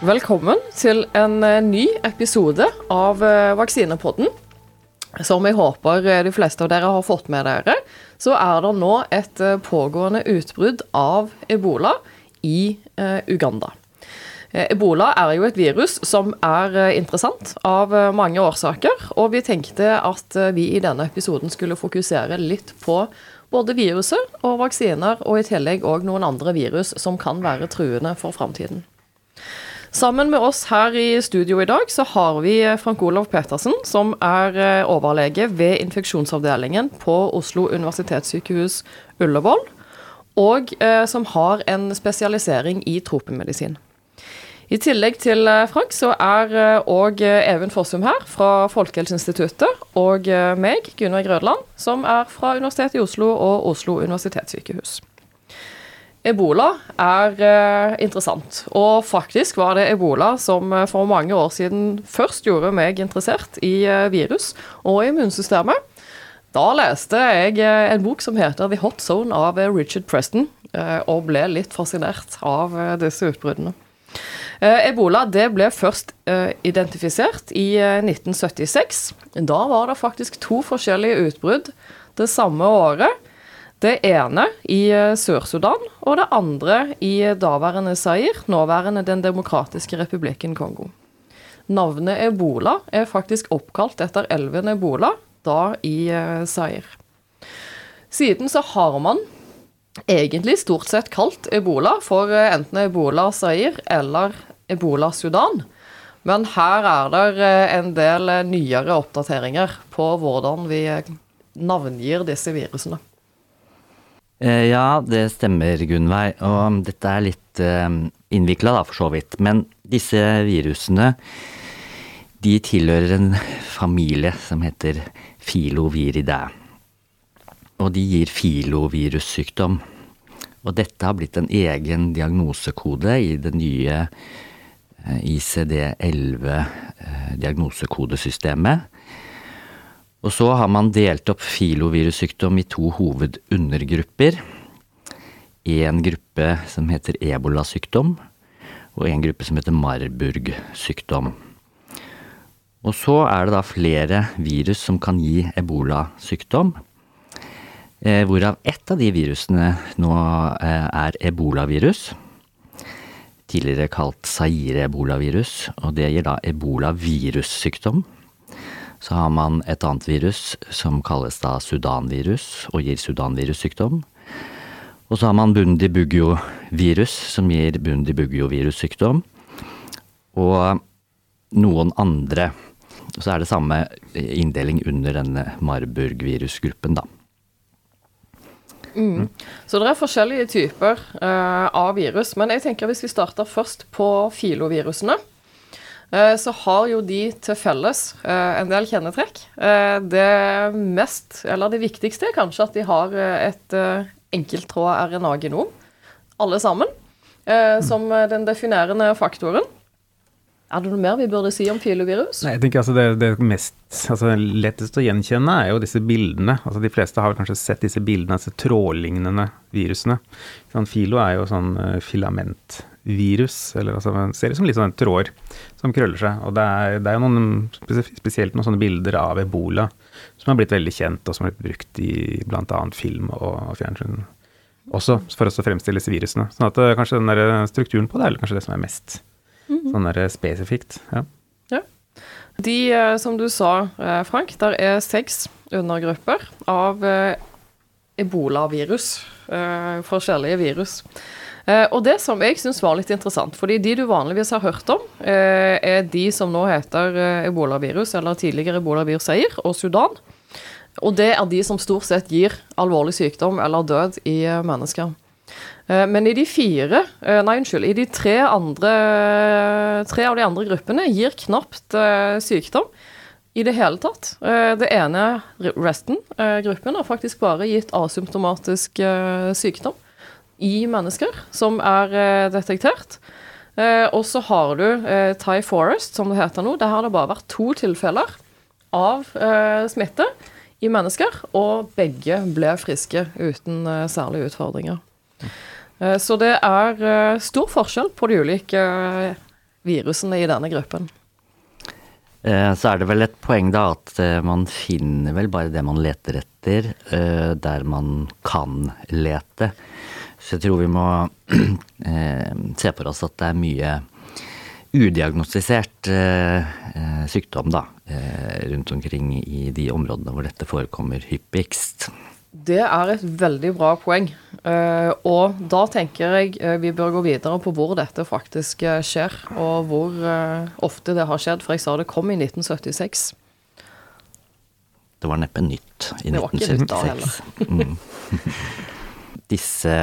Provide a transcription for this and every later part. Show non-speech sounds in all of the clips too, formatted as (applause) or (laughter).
Velkommen til en eh, ny episode av eh, Vaksinepodden. Som jeg håper eh, de fleste av dere har fått med dere, så er det nå et pågående utbrudd av ebola i Uganda. Ebola er jo et virus som er interessant av mange årsaker, og vi tenkte at vi i denne episoden skulle fokusere litt på både viruset og vaksiner, og i tillegg òg noen andre virus som kan være truende for framtiden. Sammen med oss her i studio i dag så har vi Frank Olav Petersen, som er eh, overlege ved infeksjonsavdelingen på Oslo universitetssykehus Ullevål, og eh, som har en spesialisering i tropemedisin. I tillegg til eh, Frank så er òg Even Fossum her fra Folkehelseinstituttet, og meg, Gunnar Grødland, som er fra Universitetet i Oslo og Oslo universitetssykehus. Ebola er eh, interessant. Og faktisk var det ebola som eh, for mange år siden først gjorde meg interessert i eh, virus og immunsystemet. Da leste jeg en bok som heter The Hot Zone av Richard Preston, og ble litt fascinert av disse utbruddene. Ebola det ble først identifisert i 1976. Da var det faktisk to forskjellige utbrudd det samme året. Det ene i eh, Sør-Sudan, og det andre i daværende Zair, nåværende Den demokratiske republikken Kongo. Navnet ebola er faktisk oppkalt etter elven Ebola, da i Zair. Siden så har man egentlig stort sett kalt ebola for eh, enten ebola Zair eller ebola Sudan. Men her er det en del nyere oppdateringer på hvordan vi navngir disse virusene. Eh, ja, det stemmer, Gunnveig. Og dette er litt eh, innvikla, for så vidt. Men disse virusene, de tilhører en familie som heter filoviridae. Og de gir filovirussykdom. Og dette har blitt en egen diagnosekode i det nye eh, ICD-11 diagnosekodesystemet. Og så har man delt opp filovirussykdom i to hovedundergrupper. En gruppe som heter ebolasykdom, og en gruppe som heter Marburg-sykdom. Og så er det da flere virus som kan gi ebolasykdom. Eh, hvorav ett av de virusene nå eh, er ebolavirus. Tidligere kalt Zaire-ebolavirus, og det gir da ebolavirussykdom. Så har man et annet virus som kalles da sudanvirus, og gir sudanvirussykdom. Og så har man bundibugyo-virus, som gir bundibugyo-virussykdom. Og noen andre. Og så er det samme inndeling under denne Marburg-virusgruppen, da. Mm. Så det er forskjellige typer uh, av virus. Men jeg tenker hvis vi starter først på filovirusene. Eh, så har jo de til felles eh, en del kjennetrekk. Eh, det mest, eller det viktigste, er kanskje at de har et enkelttråd RNA-genom, alle sammen, som den definerende faktoren. Er det noe mer vi burde si om filovirus? Nei, jeg tenker altså det, det mest, altså lettest å gjenkjenne er jo disse bildene. Altså De fleste har kanskje sett disse bildene, disse trådlignende virusene. Sånn, filo er jo sånn filament virus, eller altså, ser ut som litt sånn tråder som krøller seg. Og det er, det er jo noen, spesielt noen sånne bilder av ebola som har blitt veldig kjent, og som har blitt brukt i bl.a. film og fjernsyn også, for å fremstille disse virusene. Sånn at eh, kanskje den der strukturen på det er kanskje det som er mest -hmm. sånn der spesifikt. Ja. ja. De, eh, som du sa, eh, Frank, der er seks undergrupper av ebolavirus. Forskjellige virus. Eh, og det som jeg syns var litt interessant, fordi de du vanligvis har hørt om, eh, er de som nå heter eh, ebolavirus, eller tidligere ebolavirus Zaire og Sudan. Og det er de som stort sett gir alvorlig sykdom eller død i mennesker. Men i de fire, nei unnskyld, i de tre andre Tre av de andre gruppene gir knapt sykdom i det hele tatt. Det ene, resten, gruppen, har faktisk bare gitt asymptomatisk sykdom i mennesker som er eh, detektert. Eh, og så har du eh, Thai Forest, som det heter nå. Der har det bare vært to tilfeller av smitte i mennesker, og begge ble friske uten særlige utfordringer. Så det er stor forskjell på de ulike virusene i denne gruppen. Så er det vel et poeng da at man finner vel bare det man leter etter, der man kan lete. Så jeg tror vi må (clears throat) se for oss at det er mye udiagnostisert sykdom da, rundt omkring i de områdene hvor dette forekommer hyppigst. Det er et veldig bra poeng. Og da tenker jeg vi bør gå videre på hvor dette faktisk skjer, og hvor ofte det har skjedd. For jeg sa det kom i 1976. Det var neppe nytt i det 1976. mm. (laughs) Disse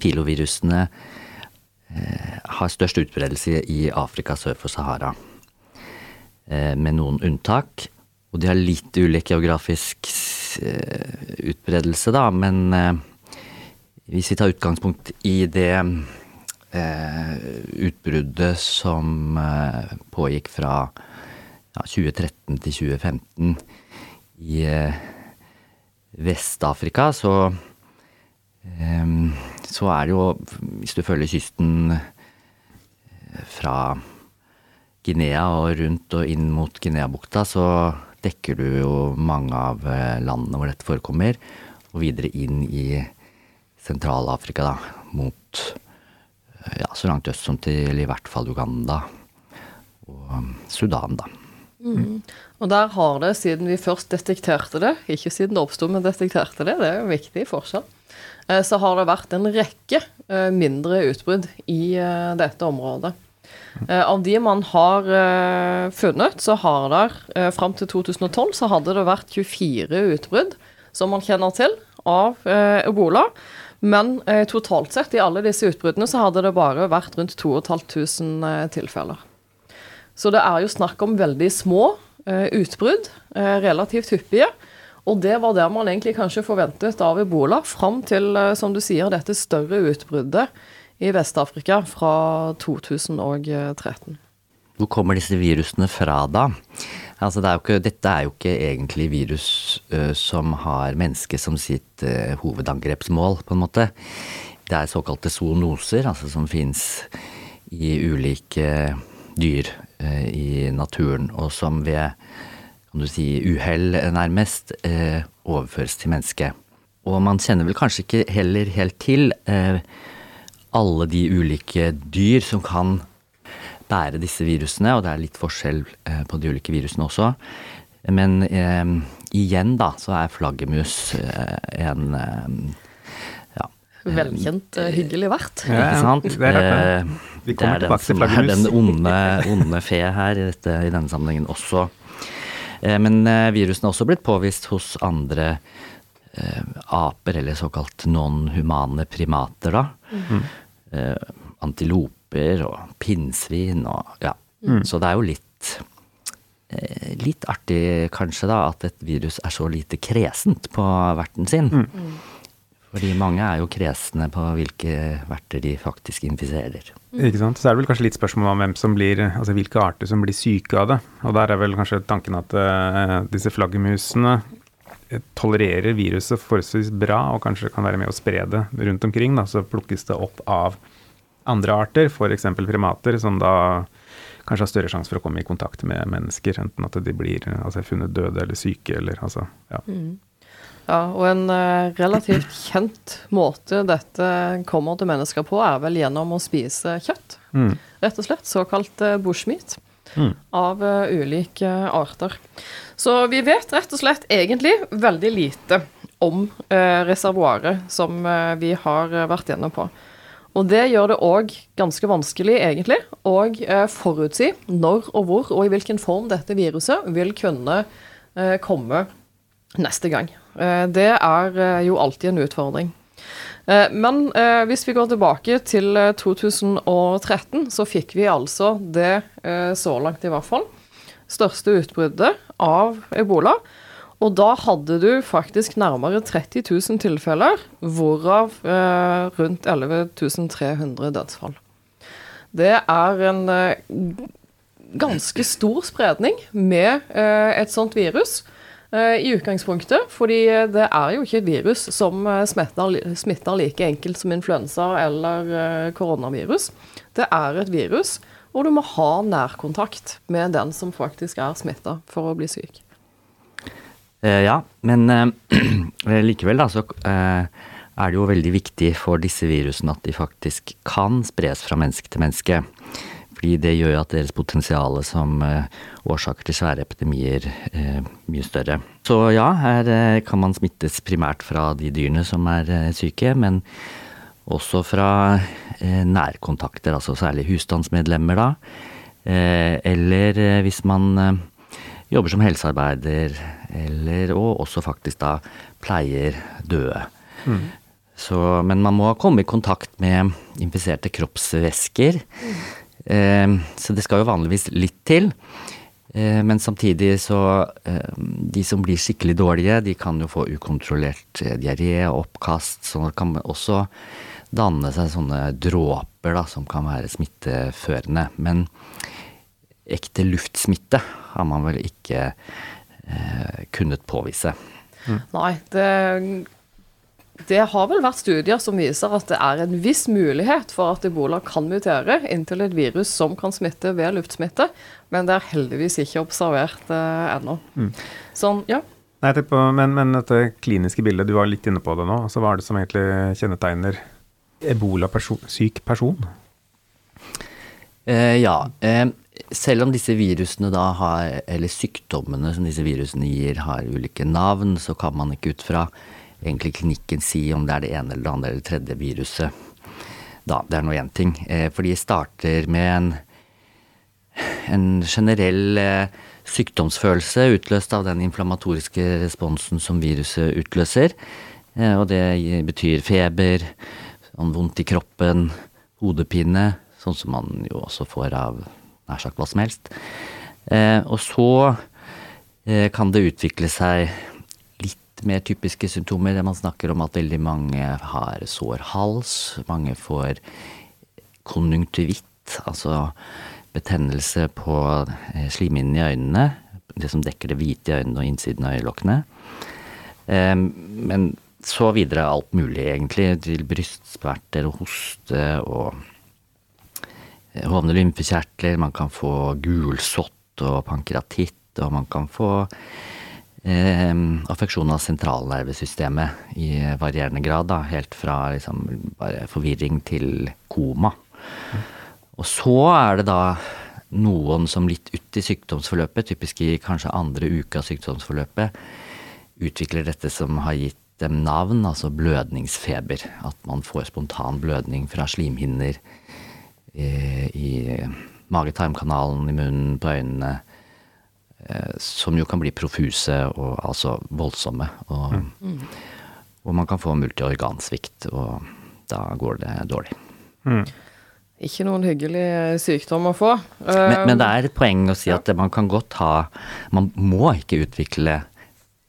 filovirusene har størst utbredelse i Afrika sør for Sahara, med noen unntak. Og de har litt ulik geografisk eh, utbredelse, da, men eh, hvis vi tar utgangspunkt i det eh, utbruddet som eh, pågikk fra 2013 til 2015 i eh, Vest-Afrika, så eh, så er det jo, hvis du følger kysten fra Guinea og rundt og inn mot Guineabukta, så dekker du jo mange av eh, landene hvor dette forekommer, og videre inn i Sentral-Afrika, da, mot eh, ja, så langt øst som til i hvert fall Uganda og um, Sudan, da. Mm. Og der har det, siden vi først detekterte det, ikke siden det oppsto, men detekterte det, det er jo en viktig forskjell, eh, så har det vært en rekke mindre utbrudd i dette området. Eh, av de man har funnet, så har uh, fram til 2012 så hadde det vært 24 utbrudd som man kjenner til av ebola. Men totalt sett i alle disse utbruddene så hadde det bare vært rundt 2500 tilfeller. Så det er jo snakk om veldig små utbrudd, relativt hyppige. Og det var det man egentlig kanskje forventet av ebola, fram til, som du sier, dette større utbruddet i Vest-Afrika fra 2013. Hvor kommer disse virusene fra da? Altså, det er ikke, dette er jo ikke egentlig virus uh, som har mennesket som sitt uh, hovedangrepsmål, på en måte. Det er såkalte zoonoser, altså som fins i ulike dyr uh, i naturen, og som ved kan du si, uhell nærmest overføres til mennesket. Og man kjenner vel kanskje ikke heller helt til alle de ulike dyr som kan bære disse virusene, og det er litt forskjell eh, på de ulike virusene også. Men eh, igjen, da, så er flaggermus eh, en eh, ja, Velkjent, eh, hyggelig vert. Ja, ikke sant? Det er, Vi kommer tilbake til flaggermus. Det er den onde, onde fe her i, dette, i denne sammenhengen også. Eh, men virusene er også blitt påvist hos andre aper, eller såkalt non-humane primater, da. Mm eh, antiloper og pinnsvin og ja. Mm. Så det er jo litt eh, litt artig kanskje da at et virus er så lite kresent på verten sin. Mm. Fordi mange er jo kresne på hvilke verter de faktisk infiserer. Mm. Ikke sant. Så er det vel kanskje litt spørsmål om hvem som blir, altså hvilke arter som blir syke av det. Og der er vel kanskje tanken at uh, disse flaggermusene eh, tolererer viruset forholdsvis bra og kanskje kan være med å spre det rundt omkring. Da. Så plukkes det opp av andre arter, f.eks. primater, som da kanskje har større sjanse for å komme i kontakt med mennesker, enten at de blir altså, funnet døde eller syke, eller altså ja. Mm. Ja, og en uh, relativt kjent måte dette kommer til mennesker på, er vel gjennom å spise kjøtt. Mm. Rett og slett. Såkalt uh, bushmeat. Mm. Av uh, ulike arter. Så vi vet rett og slett egentlig veldig lite om reservoaret som vi har vært gjennom på. Og det gjør det òg ganske vanskelig, egentlig, å eh, forutsi når og hvor og i hvilken form dette viruset vil kunne eh, komme neste gang. Eh, det er jo alltid en utfordring. Men hvis vi går tilbake til 2013, så fikk vi altså det, så langt i hvert fall, største utbruddet av ebola. Og da hadde du faktisk nærmere 30 000 tilfeller, hvorav eh, rundt 11 300 dødsfall. Det er en eh, ganske stor spredning med eh, et sånt virus eh, i utgangspunktet. Fordi det er jo ikke et virus som eh, smitter, smitter like enkelt som influensa eller eh, koronavirus. Det er et virus, og du må ha nærkontakt med den som faktisk er smitta, for å bli syk. Eh, ja, men (clears throat) eh, likevel da, så eh, er det jo veldig viktig for disse virusene at de faktisk kan spres fra menneske til menneske. Fordi det gjør at deres potensial som eh, årsaker til svære epidemier er eh, mye større. Så ja, her eh, kan man smittes primært fra de dyrene som er syke, men også fra nærkontakter, altså særlig husstandsmedlemmer da. Eller hvis man jobber som helsearbeider, eller og også faktisk da pleier døde. Mm. Så, men man må komme i kontakt med infiserte kroppsvæsker. Mm. Eh, så det skal jo vanligvis litt til. Eh, men samtidig så eh, De som blir skikkelig dårlige, de kan jo få ukontrollert diaré og oppkast. Så det kan også danne seg sånne dråper da, som kan være smitteførende. Men ekte luftsmitte har man vel ikke eh, kunnet påvise. Mm. Nei, det det har vel vært studier som viser at det er en viss mulighet for at ebola kan mutere inntil et virus som kan smitte ved luftsmitte, men det er heldigvis ikke observert eh, ennå. Mm. Sånn, ja. Nei, på, men, men, dette kliniske bildet, du var litt inne på det nå. Altså, hva er det som egentlig kjennetegner ebola-syk person? Eh, ja. Eh, selv om disse virusene da har, eller sykdommene som disse virusene gir, har ulike navn, så kan man ikke ut fra egentlig klinikken si om det er det ene eller det andre eller det tredje viruset. Da, det er nå én ting. Eh, for de starter med en, en generell eh, sykdomsfølelse utløst av den inflammatoriske responsen som viruset utløser. Eh, og det betyr feber, sånn vondt i kroppen, hodepine, sånn som man jo også får av nær sagt hva som helst. Og så kan det utvikle seg mer typiske symptomer. Man snakker om at veldig mange har sår hals. Mange får konjunktivitt, altså betennelse på eh, slimhinnen i øynene. Det som dekker det hvite i øynene og innsiden av øyelokkene. Men så videre alt mulig, egentlig. Til brystsmerter og hoste og eh, hovne lymfekjertler. Man kan få gulsott og pankratitt, og man kan få affeksjon av sentralnervesystemet i varierende grad. Da, helt fra liksom, forvirring til koma. Og så er det da noen som litt ut i sykdomsforløpet, typisk i kanskje andre uke av sykdomsforløpet, utvikler dette som har gitt dem navn, altså blødningsfeber. At man får spontan blødning fra slimhinner eh, i mage-tarmkanalen, i munnen, på øynene som jo kan bli profuse og altså voldsomme. Og, mm. og man kan få multiorgansvikt, og da går det dårlig. Mm. Ikke noen hyggelig sykdom å få. Men, men, det er et poeng å si at man kan godt ha Man må ikke utvikle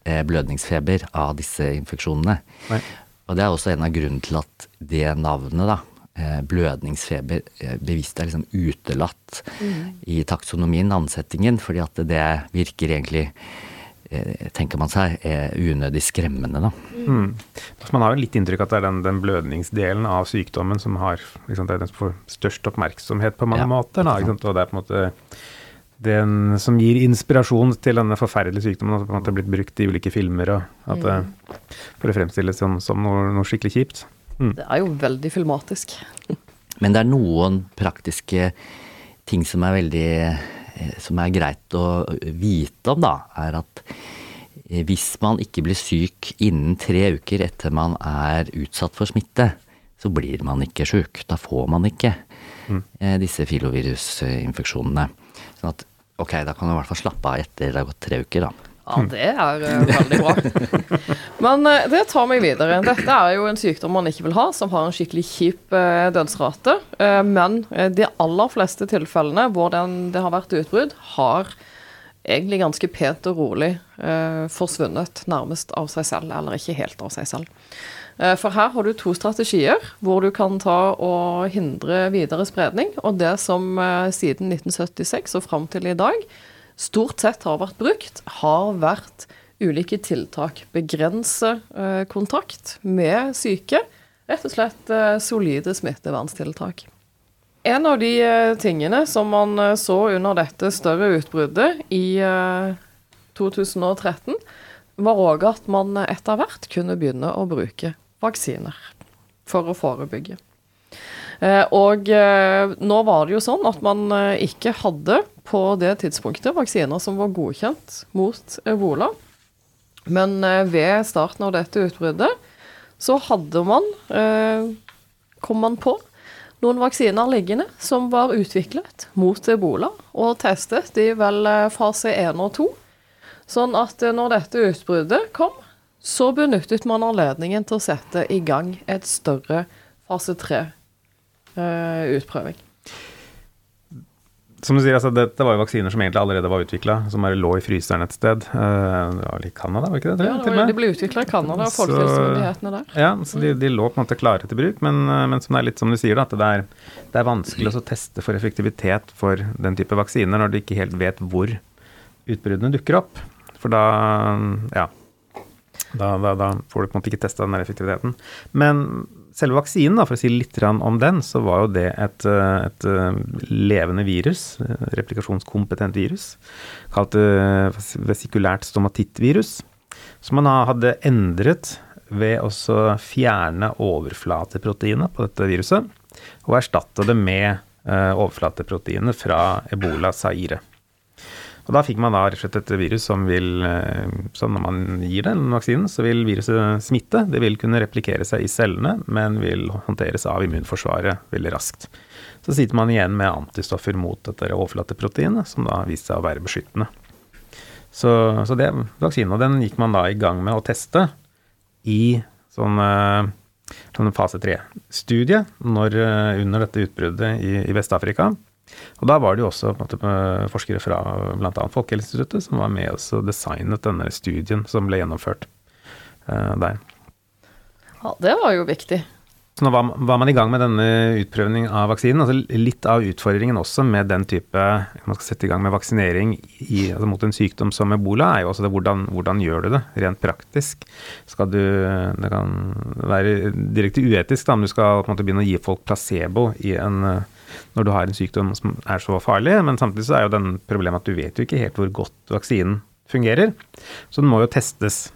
eh, blødningsfeber av disse infeksjonene. Nei. Og det er også en av grunnene til at det navnet, da, Eh, blødningsfeber eh, bevisst er liksom utelatt mm. i taksonomien, ansettingen, fordi at det virker egentlig eh, tenker man seg, er unødig skremmende. Da. Mm. Man har jo litt inntrykk av at det er den, den blødningsdelen av sykdommen som har liksom, det er den som får størst oppmerksomhet på mange ja, måter. Da, og det er på en måte den som gir inspirasjon til denne forferdelige sykdommen. At det har blitt brukt i ulike filmer og at mm. for å fremstilles som, som noe, noe skikkelig kjipt. Mm. Det er jo veldig filmatisk. (laughs) Men det er noen praktiske ting som er veldig eh, Som er greit å vite om, da, er at eh, hvis man ikke blir syk innen tre uker etter man er utsatt for smitte, så blir man ikke syk. Da får man ikke mm. Eh, disse filovirusinfeksjonene. Sånn at ok, da kan du i hvert fall slappe av etter det har gått tre uker, da. Ja, det er uh, veldig bra. (laughs) Men uh, det tar meg videre. Dette er jo en sykdom man ikke vil ha, som har en skikkelig kjip uh, dødsrate. men de aller fleste tilfellene hvor den, det har vært utbrudd, har egentlig ganske pent og rolig forsvunnet nærmest av seg selv, eller ikke helt av seg selv. For her har du to strategier hvor du kan ta og hindre videre spredning. Og det som siden 1976 og fram til i dag stort sett har vært brukt, har vært ulike tiltak. Begrense eh, kontakt med syke. Rett og slett eh, solide smitteverntiltak. En av de eh, tingene som man så under dette større utbruddet i eh, 2013, var òg at man etter hvert kunne begynne å bruke vaksiner for å forebygge. Eh, og eh, nå var det jo sånn at man eh, ikke hadde på det tidspunktet vaksiner som var godkjent mot ebola. Men ved starten av dette utbruddet så hadde man, kom man på, noen vaksiner liggende som var utviklet mot ebola, og testet i vel fase 1 og 2. Sånn at når dette utbruddet kom, så benyttet man anledningen til å sette i gang et større fase 3-utprøving. Som du sier, altså, dette var jo vaksiner som egentlig allerede var utvikla, som bare lå i fryseren et sted. Eh, det var vel i Canada, var det ikke det? Ja, det, var, de ble utvikla i Canada av folkehelsemyndighetene der. Ja, så de, de lå på en måte klare til bruk, men, eh, men som det er litt som du sier, da, at det er, det er vanskelig å teste for effektivitet for den type vaksiner når du ikke helt vet hvor utbruddene dukker opp. For da, ja, da, da, da får du på en måte ikke testa den der effektiviteten. Men selve vaksinen, da, for å si litt om den, så var jo det et, eh, et eh, levende virus, eh, replikasjonskompetent virus, kalt vesikulært stomatittvirus, som man hadde endret ved å fjerne overflateproteinet på dette viruset, og erstatte det med overflateproteinet fra ebola saire. Og da fikk man da rett og slett et virus som vil eh, Så når man gir den vaksinen, så vil viruset smitte. Det vil kunne replikere seg i cellene, men vil håndteres av immunforsvaret veldig raskt. Så sitter man igjen med antistoffer mot dette overflateproteinet, som da viste seg å være beskyttende. Så, så det vaksinen, den gikk man da i gang med å teste i sånn, eh, sånn fase 3-studie eh, under dette utbruddet i, i Vest-Afrika. Og da var det jo også måte, forskere fra bl.a. Folkehelseinstituttet som var med oss og designet denne studien som ble gjennomført uh, der. Ja, det var jo viktig. Så nå var, var man i gang med denne utprøvning av vaksinen. altså Litt av utfordringen også med den type Man skal sette i gang med vaksinering i, altså mot en sykdom som ebola, er jo også det hvordan, hvordan gjør du det rent praktisk. Skal du Det kan være direkte uetisk da, om du skal på en måte begynne å gi folk placebo i en, når du har en sykdom som er så farlig, men samtidig så er jo den problemet at du vet jo ikke helt hvor godt vaksinen fungerer. Så den må jo testes.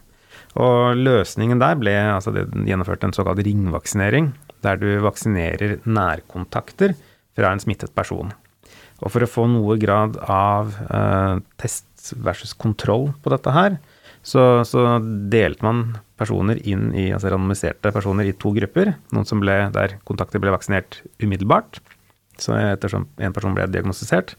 Og løsningen der ble altså det gjennomført en såkalt ringvaksinering, der du vaksinerer nærkontakter fra en smittet person. Og for å få noe grad av eh, test versus kontroll på dette her, så, så delte man personer inn i, altså randomiserte personer i to grupper. Noen som ble, der kontakter ble vaksinert umiddelbart, så ettersom en person ble diagnostisert.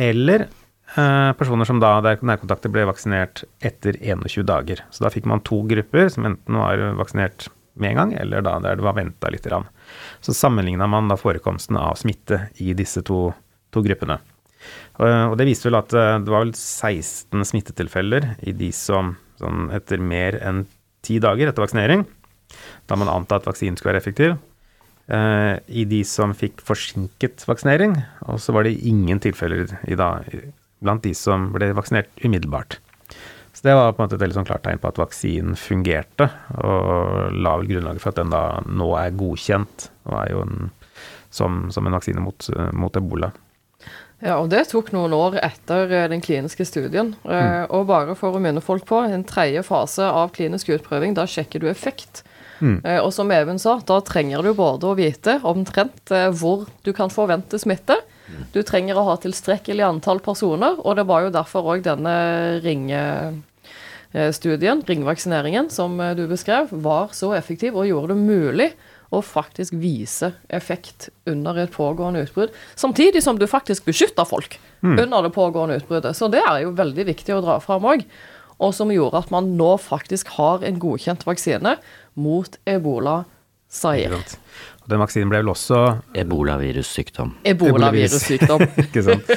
Eller eh, personer som da, der nærkontakter ble vaksinert etter 21 dager. Så da fikk man to grupper som enten var vaksinert med en gang, eller da der det var venta litt. Grann. Så sammenligna man da forekomsten av smitte i disse to, to gruppene. Og, og det viste vel at eh, det var vel 16 smittetilfeller i de som sånn etter mer enn ti dager etter vaksinering, da man anta at vaksinen skulle være effektiv, eh, i de som fikk forsinket vaksinering, og så var det ingen tilfeller i da, blant de som ble vaksinert umiddelbart. Så det var på en måte et veldig sånn klart tegn på at vaksinen fungerte, og la vel grunnlaget for at den da nå er godkjent, og er jo en, som, som en vaksine mot, mot ebola. Ja, og det tok noen år etter eh, den kliniske studien. Mm. Og bare for å minne folk på, en tredje fase av klinisk utprøving, da sjekker du effekt. Eh, Og som Even sa, da trenger du både å vite omtrent eh, hvor du kan forvente smitte. Du trenger å ha tilstrekkelig antall personer, og det var jo derfor òg denne ringestudien, ringvaksineringen, som eh, du beskrev, var så effektiv og gjorde det mulig å faktisk vise effekt under et pågående utbrudd. Samtidig som du faktisk beskytter folk under det pågående utbruddet. Så det er jo veldig viktig å dra fram òg. Og som gjorde at man nå faktisk har en godkjent vaksine mot ebola sair. Og den vaksinen ble vel også Ebolavirussykdom. Ebolavirussykdom. (laughs) Ikke sant.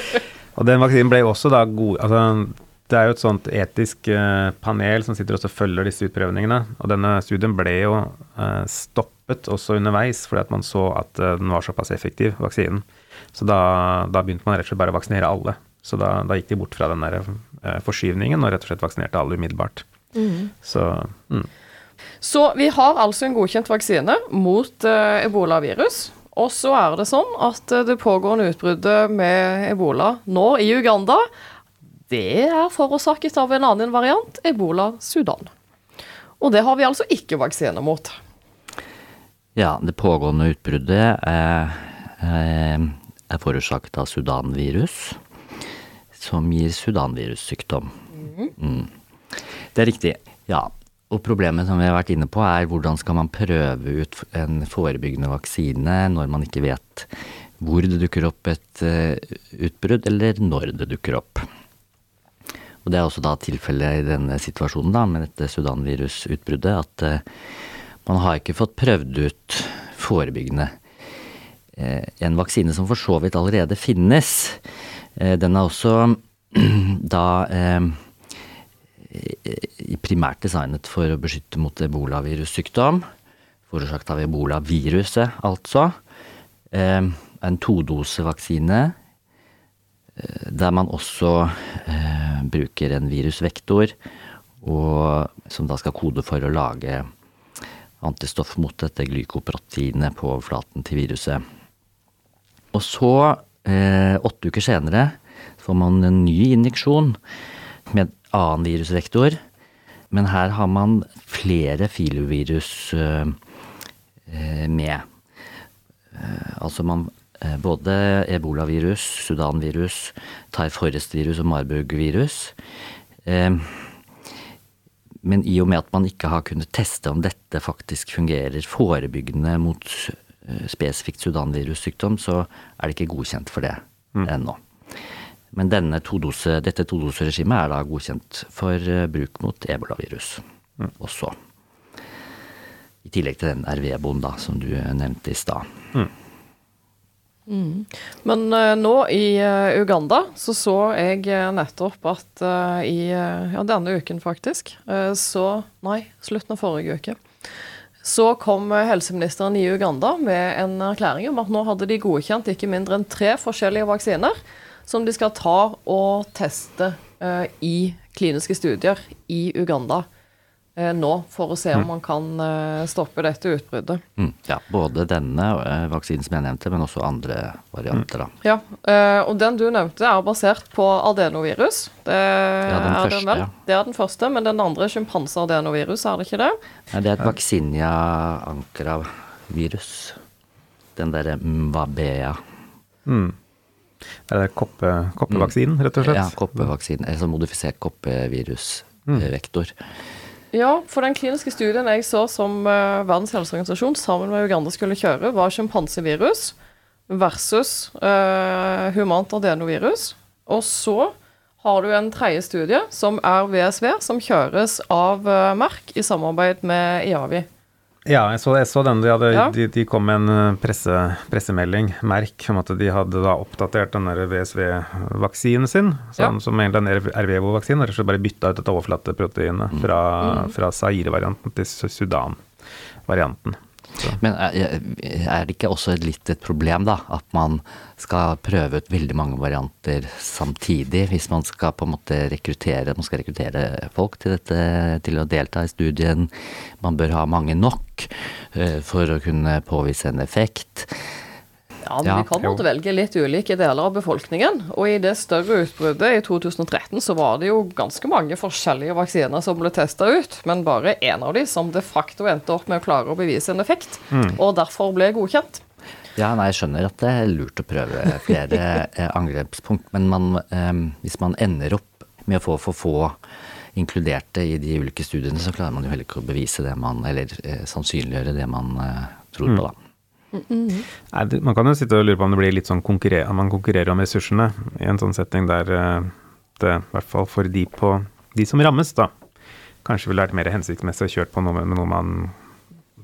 Og den vaksinen ble også da god altså, Det er jo et sånt etisk eh, panel som sitter og følger disse utprøvningene. Og denne studien ble jo eh, stoppet også underveis fordi at man så at eh, den var såpass effektiv, vaksinen. Så da, da begynte man rett og slett bare å vaksinere alle. Så da, da gikk de bort fra den der eh, forskyvningen og rett og slett vaksinerte alle umiddelbart. Så mm. Så vi har altså en godkjent vaksine mot uh, ebolavirus. Og så er det sånn at eh, det pågående utbruddet med ebola nå i Uganda, det er forårsaket av en annen variant, ebola Sudan. Og det har vi altså ikke vaksine mot. Ja, det pågående utbruddet er, er forårsaket av sudanvirus, som gir sudanvirussykdom. Mm. Det er riktig. Ja. Og problemet som vi har vært inne på, er hvordan skal man prøve ut en forebyggende vaksine når man ikke vet hvor det dukker opp et uh, utbrudd, eller når det dukker opp. Og det er også da tilfellet i denne situasjonen da, med dette sudanvirusutbruddet, at uh, man har ikke fått prøvd ut forebyggende uh, en vaksine som for så vidt allerede finnes. Den er også (clears throat) da primært designet for å beskytte mot ebolavirussykdom. Forårsaket av ebolaviruset, altså. Eh, en todosevaksine eh, der man også eh, bruker en virusvektor, som da skal kode for å lage antistoff mot dette glykoproteinet på overflaten til viruset. Og så, åtte uker senere, får man en ny injeksjon med annen virusvektor. Men her har man flere filovirus uh, med. Uh, altså man Både ebolavirus, sudanvirus, Thai forest-virus og Marburg-virus. Men i og med at man ikke har kunnet teste om dette faktisk fungerer forebyggende mot spesifikt sudanvirussykdom, så er det ikke godkjent for det mm. Men denne todose, dette todoseregimet er da godkjent for eh, bruk mot ebolavirus mm. også. I tillegg til den RV-boen da, som du nevnte i stad. Mm. Mm. Men uh, nå i uh, Uganda så så jeg uh, nettopp at i ja, denne uken faktisk, så Nei, slutten av forrige uke. Så kom helseministeren i Uganda med en erklæring om at nå hadde de godkjent ikke mindre enn tre forskjellige vaksiner som de skal ta og teste eh, i kliniske studier i Uganda uh, nå, for å se om mm. man kan uh, stoppe dette utbruddet. Mm, ja, både denne vaksinen som jeg nevnte, men også andre varianter. Da. Ja, og den du nevnte er basert på adenovirus. Det, ja, den er første, den. Ja. Det er den første, men den andre sjimpanse-adenovirus, er det ikke det? Nei, det er et vaksinia ankra-virus. Den derre Mbabea. Mm. Er det koppe, koppevaksinen, rett og slett? Ja, koppevaksinen. Altså modifisert koppevirusvektor. Mm. Ja, for den kliniske studien jeg så som uh, Verdens helseorganisasjon sammen med Uganda skulle kjøre, var sjimpansevirus versus uh, humant adenovirus. Og så har du en tredje studie, som er VSV, som kjøres av uh, Merck i samarbeid med IAVI. Ja, jeg så, jeg så den. De, hadde, ja. de, de, kom med en eh, presse, pressemelding, merk, om at de hadde da oppdatert den VSV-vaksinen sin, sånn, ja. som egentlig er en RVO-vaksine, og bare bytta ut dette overflateproteinet mm. fra, mm. fra Zaire-varianten til Sudan-varianten. Men er, det ikke også litt et problem, da, at man skal prøve ut veldig mange varianter samtidig, hvis man skal på en måte rekruttere, man skal rekruttere folk til dette, til å delta i studien. Man bør ha mange nok uh, for å kunne påvise en effekt. Ja, men ja, vi kan måtte velge litt ulike deler av befolkningen. Og i det større utbruddet i 2013 så var det jo ganske mange forskjellige vaksiner som ble testa ut, men bare én av de som de facto endte opp med å klare å bevise en effekt, mm. og derfor ble godkjent. Ja, nei, jeg skjønner at det er lurt å prøve flere (laughs) eh, angrepspunkt, men man, eh, hvis man ender opp med å få for få inkluderte i de ulike studiene, så klarer man jo heller ikke å bevise det man, eller eh, sannsynliggjøre det man eh, tror på, da. Nei, man kan jo sitte og lure på om det blir litt sånn konkurrer man konkurrerer om ressursene i en sånn setting der eh, det, i hvert fall for de, på, de som rammes, da, kanskje ville vært mer hensiktsmessig å kjøre på noe med, med noe man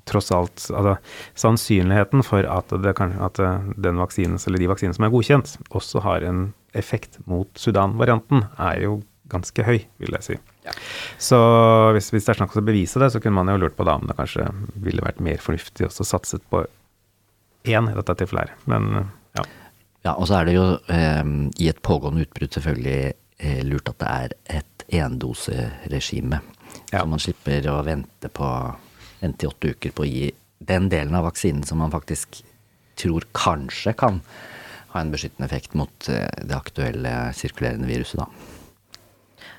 tross alt altså, Sannsynligheten for at, det, at den vaksinen, eller de vaksinene som er godkjent, også har en effekt mot Sudan-varianten, er jo ganske høy, vil jeg si. Ja. Så hvis, hvis, det er snakk om å bevise det, så kunne man jo lurt på da om det kanskje ville vært mer fornuftig også satset på én i dette tilfellet her. Men ja. Ja, og så er det jo eh, i et pågående utbrudd selvfølgelig eh, lurt at det er et endoseregime. Ja. Så man slipper å vente på en til åtte uker på å gi den delen av vaksinen som man faktisk tror kanskje kan ha en beskyttende effekt mot eh, det aktuelle sirkulerende viruset, da.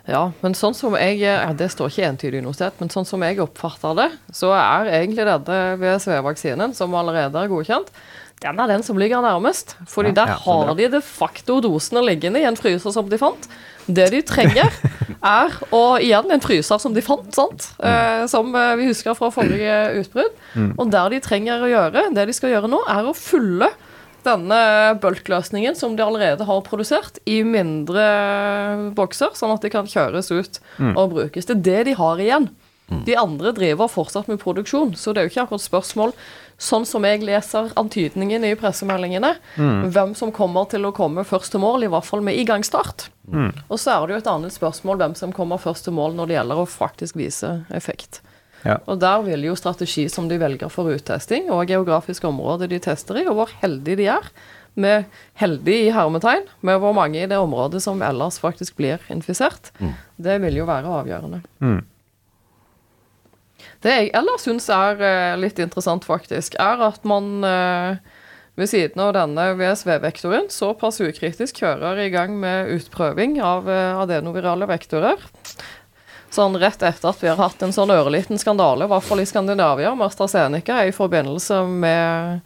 Ja, men sånn som jeg ja, Det står ikke entydig noe sted, men sånn som jeg oppfatter det, så er egentlig denne VSV-vaksinen, som allerede er godkjent, den er den som ligger nærmest. Fordi Ja, der ja, har de de facto dosene liggende i en fryser som de fant. Det de trenger, (laughs) er å igjen en fryser som de fant, sant? Eh, som eh, vi husker fra forrige utbrudd. Og der de trenger å gjøre, det de skal gjøre nå, er å fylle denne bulkløsningen som de allerede har produsert, i mindre bokser, sånn at de kan kjøres ut og brukes. Det er det de har igjen. De andre driver fortsatt med produksjon, så det er jo ikke akkurat spørsmål, sånn som jeg leser antydningen i pressemeldingene, hvem som kommer til å komme først til mål, i hvert fall med igangsstart. Og så er det jo et annet spørsmål hvem som kommer først til mål når det gjelder å faktisk vise effekt. Ja. Og der vil jo strategi som de velger for uttesting, og geografiske områder de tester i, og hvor heldige de er, med heldig i hermetegn, med hvor mange i det området som ellers faktisk blir infisert, det vil jo være avgjørende. Mm. Det jeg ellers syns er eh, litt interessant, faktisk, er at man eh, ved siden av denne VSV-vektoren såpass ukritisk kjører i gang med utprøving av eh, adenovirale vektorer. Sånn rett etter at vi har hatt en sånn ørliten skandale, i hvert fall i Skandinavia, med AstraZeneca i forbindelse med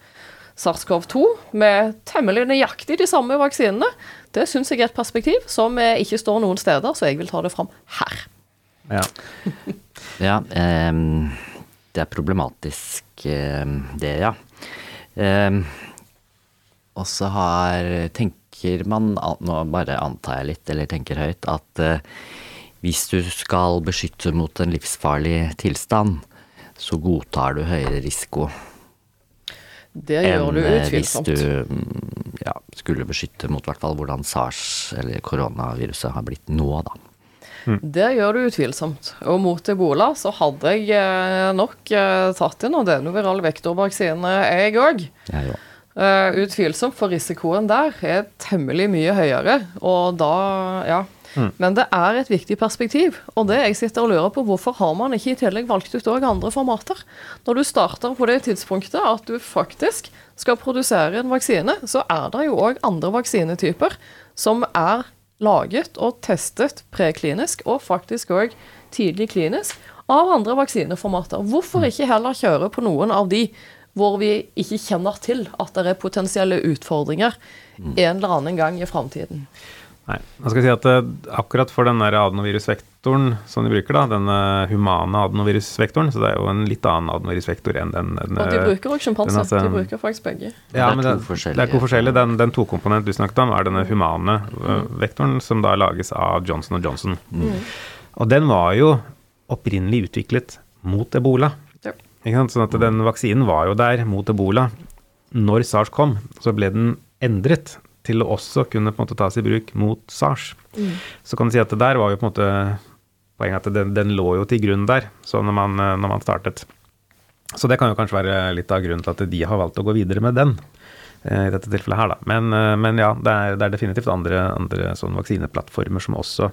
SARS-CoV-2, med temmelig nøyaktig de samme vaksinene. Det syns jeg er et perspektiv som eh, ikke står noen steder, så jeg vil ta det fram her. Ja. (laughs) Ja, ehm, det er problematisk ehm, det, ja. Ehm, og så har tenker man, nå bare antar jeg litt, eller tenker høyt, at eh, hvis du skal beskytte mot en livsfarlig tilstand, så godtar du høyere risiko Det gjør enn du Enn hvis du mm, ja, skulle beskytte mot hvert fall hvordan sars eller koronaviruset har blitt nå, da. Det gjør du utvilsomt. Og mot ebola så hadde jeg eh, nok eh, tatt inn adenoviral vektorvaksine, jeg òg. Jeg òg. Uh, utvilsomt, for risikoen der er temmelig mye høyere. Og da, ja. Men det er et viktig perspektiv. Og det jeg sitter og lurer på, hvorfor har man ikke i tillegg valgt ut òg andre formater? Når du starter på det tidspunktet at du faktisk skal produsere en vaksine, så er det jo òg andre vaksinetyper som er laget og testet preklinisk, og faktisk òg tidlig klinisk, av andre vaksineformater. Hvorfor ikke heller kjøre på noen av de hvor vi ikke kjenner til at det er potensielle utfordringer en eller annen gang i framtiden. Nei. Jeg skal si at eh, akkurat for den adenovirusvektoren som de bruker, da, denne humane adenovirusvektoren, så det er jo en litt annen adenovirusvektor enn den, den Og de eh, bruker òg sjimpanse. altså- De bruker faktisk begge. Ja, Det er men to det, forskjellige. det er to forskjellige. Den, den tokomponent du snakket om, er denne humane mm. vektoren, som da lages av Johnson Johnson. Og den var jo opprinnelig utviklet mot ebola. Ja. Ikke sant? Sånn at den vaksinen var jo der mot ebola. Når SARS kom, så ble den endret til å også kunne på en måte tas i bruk mot SARS. Så kan du si at det der var jo på en måte poenget at den, den lå jo til grunn der, så når man, når man startet. Så det kan jo kanskje være litt av grunnen til at de har valgt å gå videre med den. eh, I dette tilfellet her, da. Men, eh, men ja, det er, det er definitivt andre, andre sånne vaksineplattformer som også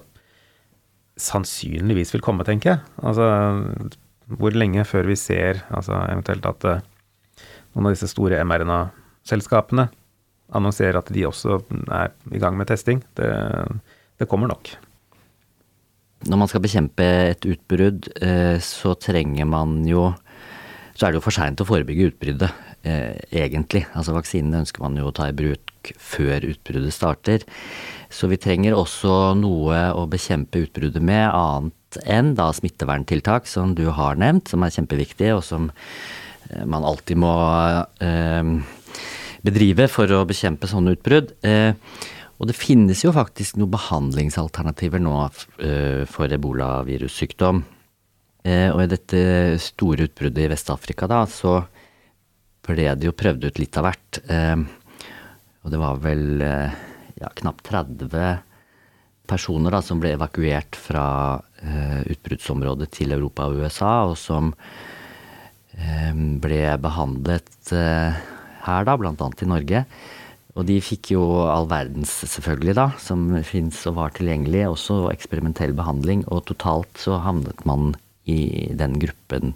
sannsynligvis vil komme, tenker jeg. Altså hvor lenge før vi ser altså, eventuelt at eh, noen av disse store mRNA-selskapene annonserer at de også er i gang med testing. Det, det kommer nok. Når man skal bekjempe et utbrudd, eh, så trenger man jo Så er det jo for seint å forebygge utbruddet, eh, egentlig. Altså vaksinene ønsker man jo å ta i bruk før utbruddet starter. Så vi trenger også noe å bekjempe utbruddet med, annet enn da smitteverntiltak, som du har nevnt, som er kjempeviktig, og som eh, man alltid må eh, bedrive for å bekjempe sånne utbrudd. Eh, og det finnes jo faktisk noen behandlingsalternativer nå eh, for ebolavirussykdom. Eh, og i dette store utbruddet i Vest-Afrika, da, så ble det jo prøvd ut litt av hvert. Og det var vel ja, knapt 30 personer da, som ble evakuert fra utbruddsområdet til Europa og USA, og som ble behandlet eh, her, da, blant annet i Norge. Og de fikk jo all verdens, selvfølgelig, da, som fins og var tilgjengelig, også eksperimentell behandling. Og totalt så havnet man i den gruppen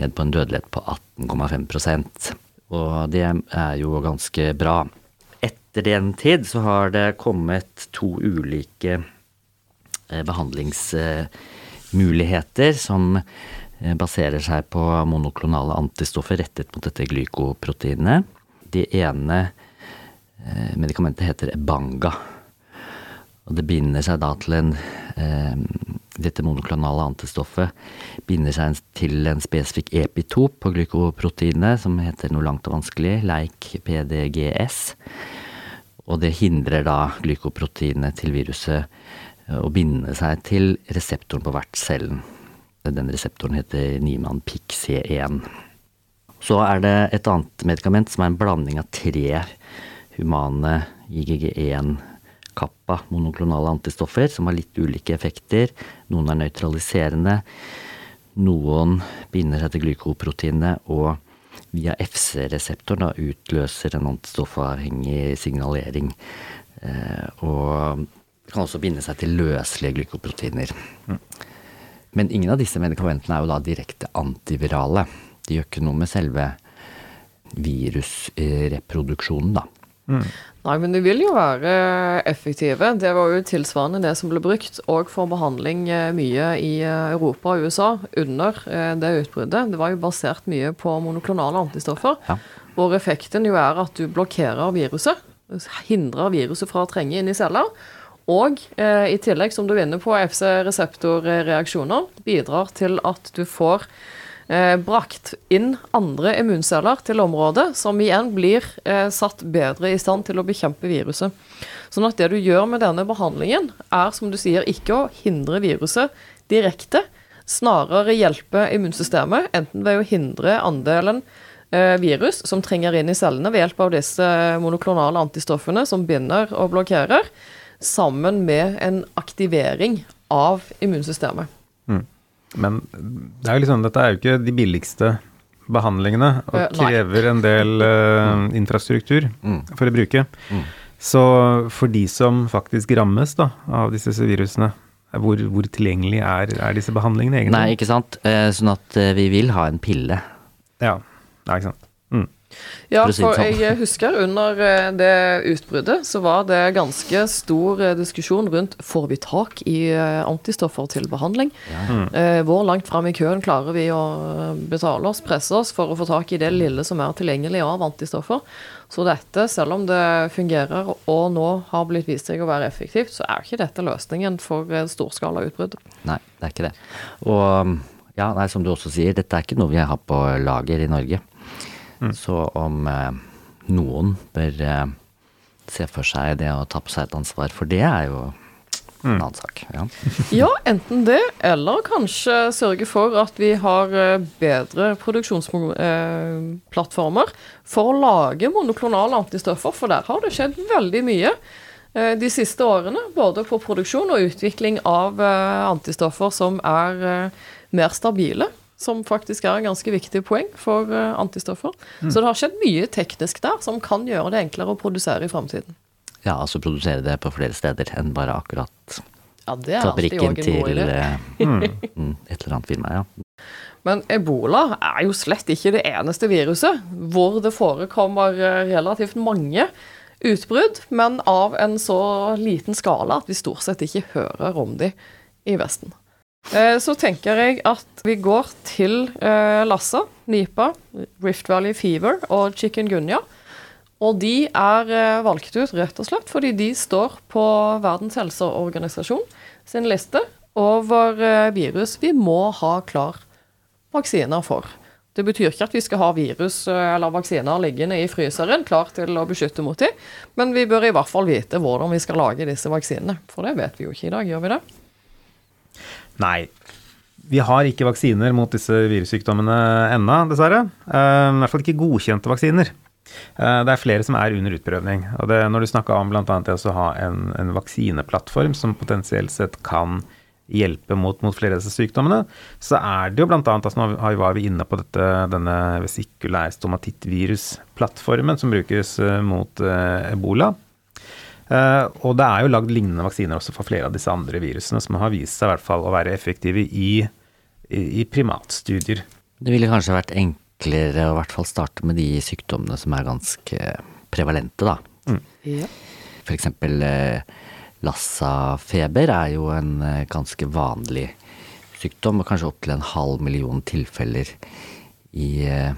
ned på en dødelighet på 18,5% Og det er jo ganske bra. Etter den tid så har det kommet to ulike eh, behandlingsmuligheter som baserer seg på monoklonale antistoffer rettet mot dette glykoproteinet. Det ene eh, medikamentet heter Ebanga. Og det binder seg da til en Dette monoklonale antistoffet binder seg til en spesifikk epitop på glykoproteinet som heter noe langt og vanskelig, leik PDGS. Og det hindrer da glykoproteinet til viruset eh, å binde seg til reseptoren på vertscellen. Den reseptoren heter Niemann Pick C1. Så er det et annet medikament som er en blanding av tre humane IGG1 kappa monoklonale antistoffer som har litt ulike effekter. Noen er nøytraliserende, noen binder seg til glykoproteinet og via FC-reseptoren utløser en antistoffavhengig signalering. Eh, og kan også binde seg til løselige glykoproteiner. Mm. Men ingen av disse medikamentene er jo da direkte antivirale. De gjør ikke noe med selve virusreproduksjonen, da. Mm. Nei, men de vil jo være effektive. Det var jo tilsvarende det som ble brukt òg for behandling eh, mye i eh, Europa og USA under eh, det utbruddet. Det var jo basert mye på monoklonale antistoffer, ja. hvor effekten jo er at du blokkerer viruset. Hindrer viruset fra å trenge inn i celler. Og eh, i tillegg, som du er på, FC-reseptorreaksjoner bidrar til at du får eh, brakt inn andre immunceller til området, som igjen blir eh, satt bedre i stand til å bekjempe viruset. Sånn at det du gjør med denne behandlingen, er som du sier, ikke å hindre viruset direkte, snarere hjelpe immunsystemet, enten ved å hindre andelen eh, virus som trenger inn i cellene ved hjelp av disse monoklonale antistoffene som binder og blokkerer, sammen med en aktivering av immunsystemet. Mm. Men det er jo liksom, dette er jo ikke de billigste behandlingene, og uh, krever en del uh, (laughs) infrastruktur mm. for å bruke. Mm. Så for de som faktisk rammes da, av disse virusene, hvor, hvor tilgjengelig er, er, disse behandlingene egentlig? Nei, ikke sant. Eh, sånn at vi vil ha en pille. Ja, ja ikke sant. Mm. Ja, for, sånn. jeg husker under eh, det utbruddet så var det ganske stor eh, diskusjon rundt får vi tak i eh, antistoffer til behandling. Ja. Mm. Hvor langt fram i køen klarer vi å betale oss, presse oss, for å få tak i det lille som er tilgjengelig av antistoffer. Så dette, selv om det fungerer og nå har blitt vist seg å være effektivt, så er ikke dette løsningen for storskala utbrudd. Nei, det er ikke det. Og ja, nei, som du også sier, dette er ikke noe vi har på lager i Norge. Mm. Så om eh, noen bør eh, se for seg det å ta på seg et ansvar for det, er jo en mm. annen sak. Ja. (laughs) ja, enten det, eller kanskje sørge for at vi har eh, bedre produksjonsplattformer for å lage monoklonale antistoffer, for der har det skjedd veldig mye de siste årene. Både på produksjon og utvikling av antistoffer som er mer stabile som faktisk er en ganske viktig poeng for uh, antistoffer. Mm. Så det har skjedd mye teknisk der som kan gjøre det enklere å produsere i framtiden. Ja, altså produsere det på flere steder enn bare akkurat ja, det er fabrikken til uh, (laughs) mm, et eller annet firma, ja. Men ebola er jo slett ikke det eneste viruset hvor det forekommer eh, relativt mange utbrudd, men av en så liten skala at vi stort sett ikke hører om de i Vesten. Eh, så tenker jeg at vi går til eh, Lassa, Nipa, Rift Valley Fever og chikungunya. Og de er eh, valgt ut rett og slett fordi de står på Verdens helseorganisasjon sin liste over virus vi må ha klar vaksiner for. Det betyr ikke at vi skal ha virus eller vaksiner liggende i fryseren klar til å beskytte mot dem, men vi bør i hvert fall vite hvordan vi skal lage disse vaksinene. For det vet vi jo ikke i dag, gjør vi det? Nei. Vi har ikke vaksiner mot disse virussykdommene ennå, dessverre. Uh, I hvert fall ikke godkjente vaksiner. Uh, det er flere som er under utprøvning. og det, Når du snakka om bl.a. det å ha en, en, vaksineplattform som potensielt sett kan hjelpe mot, mot, flere av disse sykdommene, så er det jo bl.a. Altså nå var vi inne på dette, denne vesikulær stomatittvirusplattformen som brukes uh, mot ebola. Uh, og det er jo lagd lignende vaksiner også for flere av disse andre virusene, som har vist seg i hvert fall å være effektive i, i, i primatstudier. Det ville kanskje vært enklere å i hvert fall starte med de sykdommene som er ganske prevalente, da. Ja. For eksempel eh, Lassa-feber er jo en eh, ganske vanlig sykdom, og kanskje opptil en halv million tilfeller i, eh,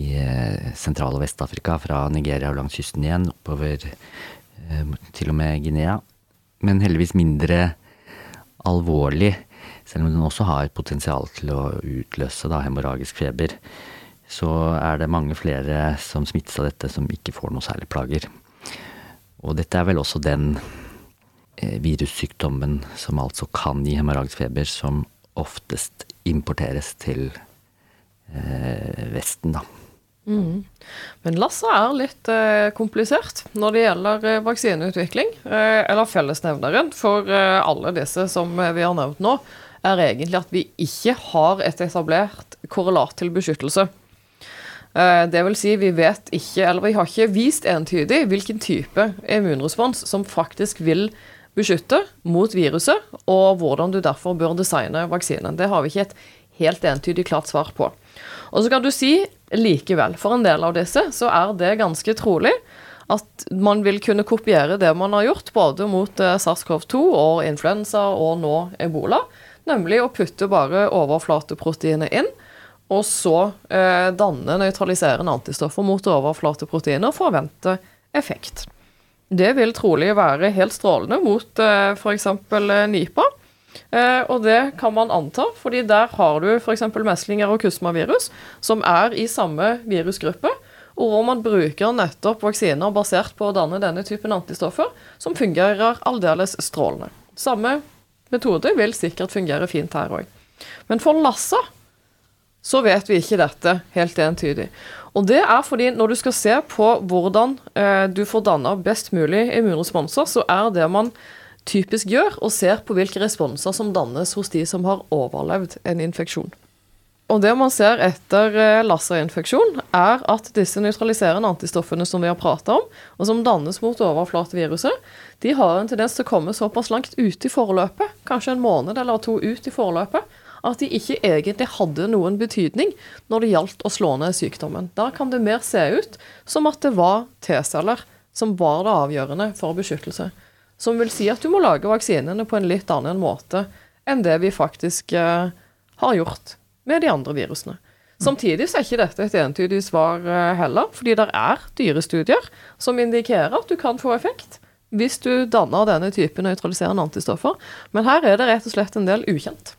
i eh, Sentral- og Vest-Afrika, fra Nigeria og langs kysten igjen, oppover eh, til og med Guinea. Men heldigvis mindre alvorlig, selv om den også har potensial til å utløse da, hemorragisk feber. Så er det mange flere som smittes av dette som ikke får noe særlig plager. Og dette er vel også den eh, virussykdommen som altså kan gi hemorragisk feber, som oftest importeres til Vesten, da. Men Lassa er litt eh, komplisert når det gjelder eh, vaksineutvikling. Eh, eller fellesnevneren for eh, alle disse som eh, vi har nevnt nå, er egentlig at vi ikke har et etablert korrelat til beskyttelse. Eh, det vil si, vi vet ikke, eller vi har ikke vist entydig hvilken type immunrespons som faktisk vil beskytte mot viruset, og hvordan du derfor bør designe vaksinen. Det har vi ikke et helt entydig klart svar på. Og så kan du si likevel, for en del av disse så er det ganske trolig at man vil kunne kopiere det man har gjort, både mot eh, SARS-CoV-2 og influensa og nå ebola, nemlig å putte bare overflateproteinet inn, og så eh, danne nøytraliserende antistoffer mot overflateproteiner og forvente vente effekt. Det vil trolig være helt strålende mot eh, f.eks. Nipa. Eh, og det kan man anta, fordi der har du f.eks. meslinger og kusmavirus, som er i samme virusgruppe, og hvor man bruker nettopp vaksiner basert på å danne denne typen antistoffer, som fungerer aldeles strålende. Samme metode vil sikkert fungere fint her òg. Men for Lassa så vet vi ikke dette helt entydig. Og det er fordi når du skal se på hvordan eh, du får danna best mulig immunresponser, så er det man typisk gjør, og ser på hvilke responser som dannes hos de som har overlevd en infeksjon. Og det man ser etter laserinfeksjon, er at disse nøytraliserende antistoffene som vi har prata om, og som dannes mot overflateviruset, de har en tendens til å komme såpass langt ute i forløpet, kanskje en måned eller to ut i forløpet, at de ikke egentlig hadde noen betydning når det gjaldt å slå ned sykdommen. Der kan det mer se ut som at det var T-celler som var det avgjørende for beskyttelse. Som vil si at du må lage vaksinene på en litt annen måte enn det vi faktisk eh, har gjort med de andre virusene. Samtidig så er ikke dette et entydig svar eh, heller, fordi det er dyrestudier som indikerer at du kan få effekt hvis du danner denne typen nøytraliserende antistoffer. Men her er det rett og slett en del ukjent.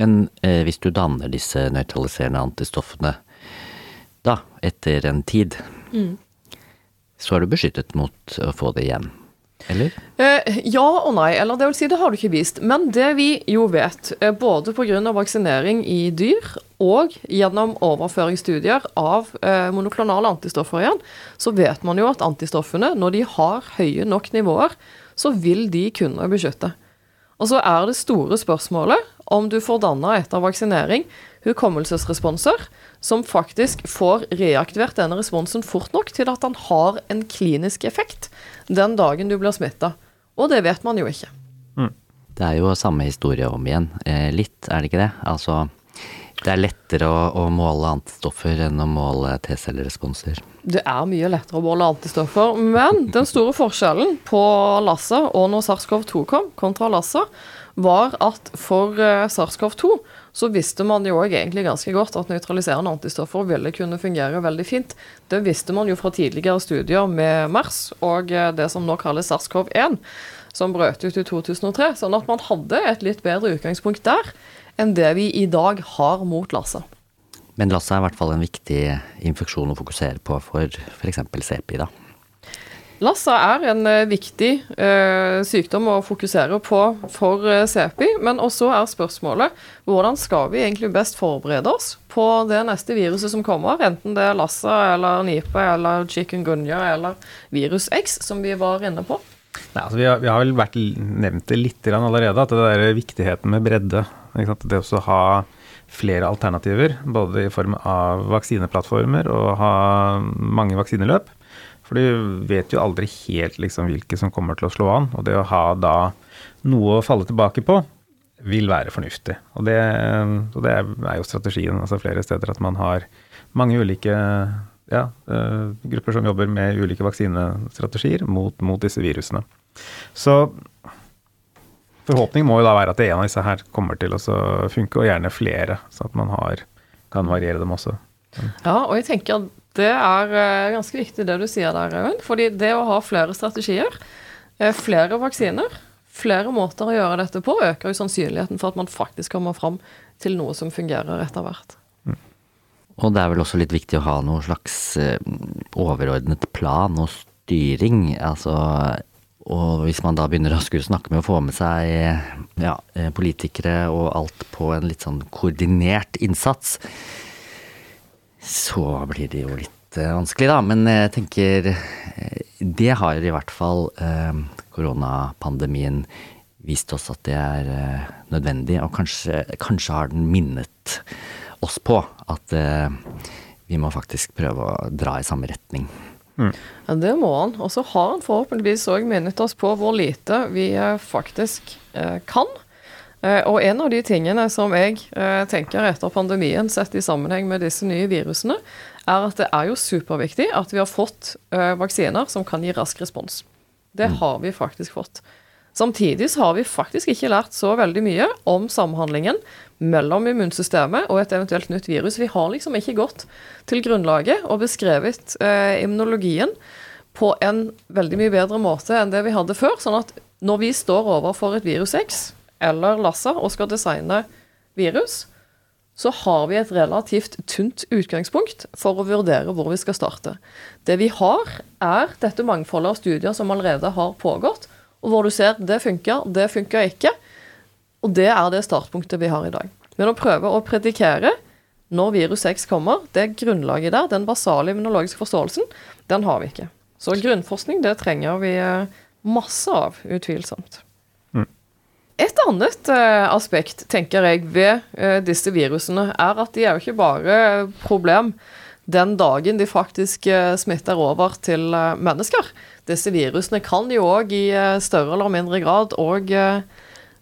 Men eh, hvis du danner disse nøytraliserende antistoffene da, etter en tid, så er du beskyttet mot å få det igjen, eller? Eh, ja og nei, eller det vil si det har du ikke vist. Men det vi jo vet, både pga. vaksinering i dyr og gjennom overføringsstudier av eh, monoklonale antistoffer igjen, så vet man jo at antistoffene, når de har høye nok nivåer, så vil de kunne beskytte. Og så er det store spørsmålet om du får danna etter vaksinering hukommelsesresponser som faktisk får reaktivert denne responsen fort nok til at den har en klinisk effekt den dagen du blir smitta. Og det vet man jo ikke. Det er jo samme historie om igjen. Eh, litt, er det ikke det? Altså, det er lettere å, å måle antistoffer enn å måle T-celleresponser. Det er mye lettere å måle antistoffer, men den store forskjellen på Lassa og når SARS-CoV-2 kom, kontra Lassa, var at for eh, SARS-CoV-2 så visste man jo òg egentlig ganske godt at nøytraliserende antistoffer ville kunne fungere veldig fint. Det visste man jo fra tidligere studier med MERS og eh, det som nå kalles SARS-CoV-1, som brøt ut i 2003. Sånn at man hadde et litt bedre utgangspunkt der enn det vi i dag har mot Lassa. Men Lassa er i hvert fall en viktig infeksjon å fokusere på for f.eks. CPI, da. Lassa er en eh, viktig eh, sykdom å fokusere på for eh, CEPI, men også er spørsmålet hvordan skal vi egentlig best forberede oss på det neste viruset som kommer, enten det er Lassa eller Nipa eller chikungunya eller virus X, som vi var inne på. Nei, altså vi, har, vi har vel vært nevnt det litt allerede, at det der viktigheten med bredde. Det å ha flere alternativer, både i form av vaksineplattformer og ha mange vaksineløp. For du vet jo aldri helt liksom hvilke som kommer til å slå an. Og det å ha da noe å falle tilbake på vil være fornuftig. Og det, og det er jo strategien altså flere steder, at man har mange ulike ja, uh, grupper som jobber med ulike vaksinestrategier mot, mot, disse virusene. Så forhåpningen må jo da være at en av disse her kommer til å funke, og gjerne flere, så at man har, kan variere dem også. Ja, og jeg tenker det er uh, ganske viktig det du sier der, Raun. Fordi det å ha flere strategier, uh, flere vaksiner, flere måter å gjøre dette på, øker jo sannsynligheten for at man faktisk kommer fram til noe som fungerer etter hvert. Mm. Og det er vel også litt viktig å ha noe slags uh, overordnet plan og styring. Altså og hvis man da begynner å skulle snakke med å få med seg ja, politikere og alt på en litt sånn koordinert innsats, så blir det jo litt eh, vanskelig, da. Men jeg tenker eh, det har i hvert fall eh, koronapandemien vist oss at det er nødvendig, og kanskje, kanskje har den minnet oss på at vi må faktisk prøve å dra i samme retning. Mm. Ja, det må han. Og så har han forhåpentligvis òg minnet oss på hvor lite vi faktisk kan Eh, og en av de tingene som jeg eh, tenker etter pandemien, sett i sammenheng med disse nye virusene, er at det er jo superviktig at vi har fått eh, vaksiner som kan gi rask respons. Det mm. har vi faktisk fått. Samtidig så har vi faktisk ikke lært så veldig mye om samhandlingen mellom immunsystemet og et eventuelt nytt virus. Vi har liksom ikke gått til grunnlaget og beskrevet eh, immunologien på en veldig mye bedre måte enn det vi hadde før. Sånn at når vi står overfor et virus X, eller Lassa og skal designe virus, så har vi et relativt tynt utgangspunkt for å vurdere hvor vi skal starte. Det vi har, er dette mangfoldet av studier som allerede har pågått, og hvor du ser det funker, det funker ikke. Og det er det startpunktet vi har i dag. Men å prøve å predikere når virus 6 kommer, det grunnlaget der, den basale immunologiske forståelsen, den har vi ikke. Så grunnforskning, det trenger vi eh, masse av, utvilsomt. Et annet uh, aspekt, tenker jeg, ved uh, disse virusene, er at de er jo ikke bare problem den dagen de faktisk uh, smitter over til mennesker. Disse virusene kan jo òg i større eller mindre grad òg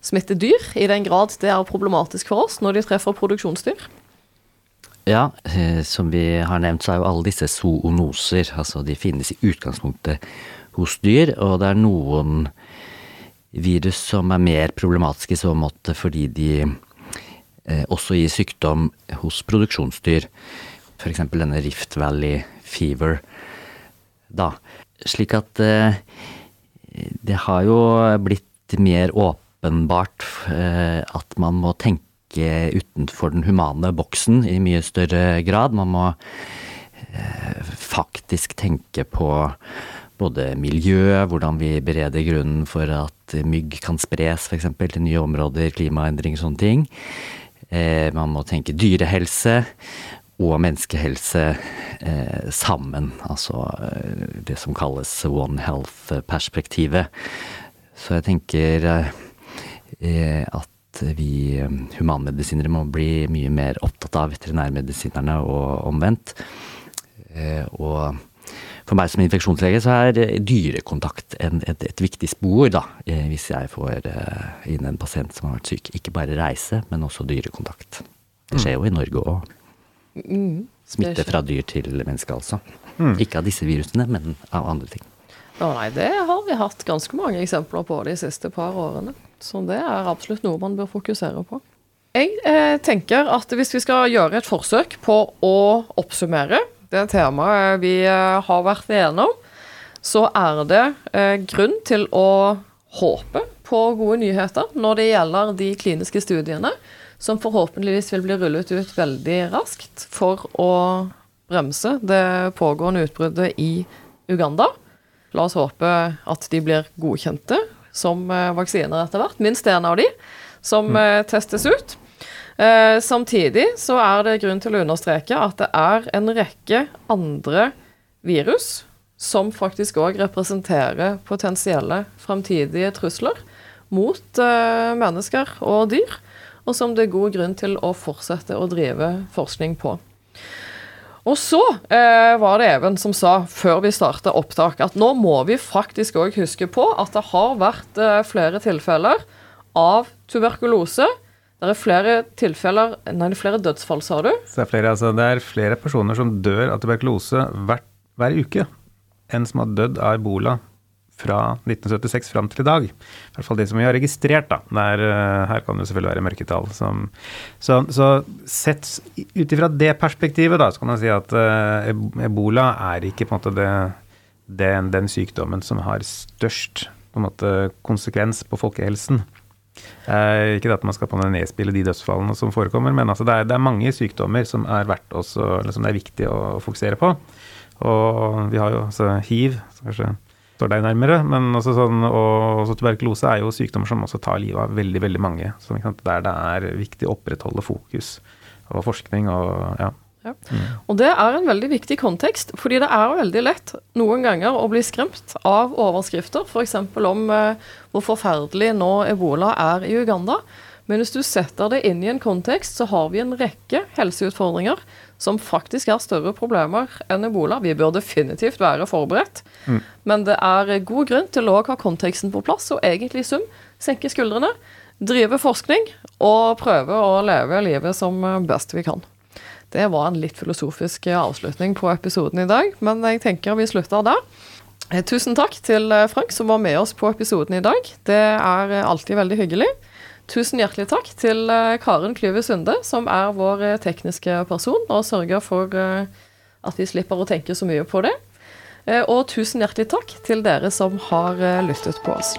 smitte dyr, i den grad det er problematisk for oss når de treffer produksjonsdyr. Ja, som vi har nevnt, så er jo alle disse zoonoser, altså de finnes i utgangspunktet hos dyr, og det er noen virus som er mer problematiske i så måte fordi de eh, også gir sykdom hos produksjonsdyr. F.eks. denne Rift Valley fever. Da. Slik at eh, det har jo blitt mer åpenbart eh, at man må tenke utenfor den humane boksen i mye større grad. Man må eh, faktisk tenke på både miljø, hvordan vi bereder grunnen for at mygg kan spres f.eks. til nye områder, klimaendring, sånne ting. Eh, man må tenke dyrehelse og menneskehelse eh, sammen. Altså eh, det som kalles One Health-perspektivet. Så jeg tenker eh, at vi eh, humanmedisinere må bli mye mer opptatt av veterinærmedisinerne og omvendt. Eh, og for meg som infeksjonslege så er dyrekontakt en, et, et, viktig spor, da. Eh, hvis jeg får eh, inn en pasient som har vært syk. Ikke bare reise, men også dyrekontakt. Det skjer jo i Norge òg. Mm, Smitte fra dyr til menneske, altså. Mm. Ikke av disse virusene, men av andre ting. Å nei, det har vi hatt ganske mange eksempler på de siste par årene. Så det er absolutt noe man bør fokusere på. Jeg eh, tenker at hvis vi skal gjøre et forsøk på å oppsummere det temaet vi eh, har vært igjennom, så er det eh, grunn til å håpe på gode nyheter når det gjelder de kliniske studiene, som forhåpentligvis vil bli rullet ut veldig raskt for å bremse det pågående utbruddet i Uganda. La oss håpe at de blir godkjente som eh, vaksiner etter hvert. Minst én av de som mm. testes ut. Eh, samtidig så er det grunn til å understreke at det er en rekke andre virus som faktisk òg representerer potensielle fremtidige trusler mot eh, mennesker og dyr, og som det er god grunn til å fortsette å drive forskning på. Og så eh, var det Even som sa før vi starta opptak, at nå må vi faktisk òg huske på at det har vært eh, flere tilfeller av tuberkulose. Det er flere tilfeller, nei, det er flere dødsfall, sa du? Det, er flere, altså, det er flere personer som dør av tuberkulose hver, hver uke enn som har dødd av ebola fra 1976 fram til i dag. I hvert fall de som vi har registrert. da. Der, uh, her kan det selvfølgelig være mørketall. Som, så, så sett ut ifra det perspektivet, da, så kan man si at uh, ebola er ikke på en måte det, den, den sykdommen som har størst på måte, konsekvens på folkehelsen. Eh, ikke at man skal på nedspille de dødsfallene som forekommer, men altså det, er, det, er, mange sykdommer som er verdt eller som det er viktig å fokusere på. Og vi har jo altså hiv, som kanskje står deg nærmere, men også sånn, og også tuberkulose er jo sykdommer som også tar livet av veldig veldig mange. Så der det er viktig å opprettholde fokus og forskning og ja. Ja. Mm. Og det er en veldig viktig kontekst, fordi det er veldig lett noen ganger å bli skremt av overskrifter, f.eks. om eh, hvor forferdelig nå ebola er i Uganda. Men hvis du setter det inn i en kontekst, så har vi en rekke helseutfordringer som faktisk er større problemer enn ebola. Vi bør definitivt være forberedt, mm. men det er god grunn til å ha konteksten på plass, og egentlig i sum senke skuldrene, drive forskning og prøve å leve livet som best vi kan. Det var en litt filosofisk avslutning på episoden i dag, men jeg tenker vi slutter der. Eh, tusen takk til eh, Frank som var med oss på episoden i dag. Det er eh, alltid veldig hyggelig. Tusen hjertelig takk til Karen Klyve Sunde, som er vår tekniske person og sørger for at vi slipper å tenke så mye på det. Og tusen hjertelig takk til dere som har lyttet på oss.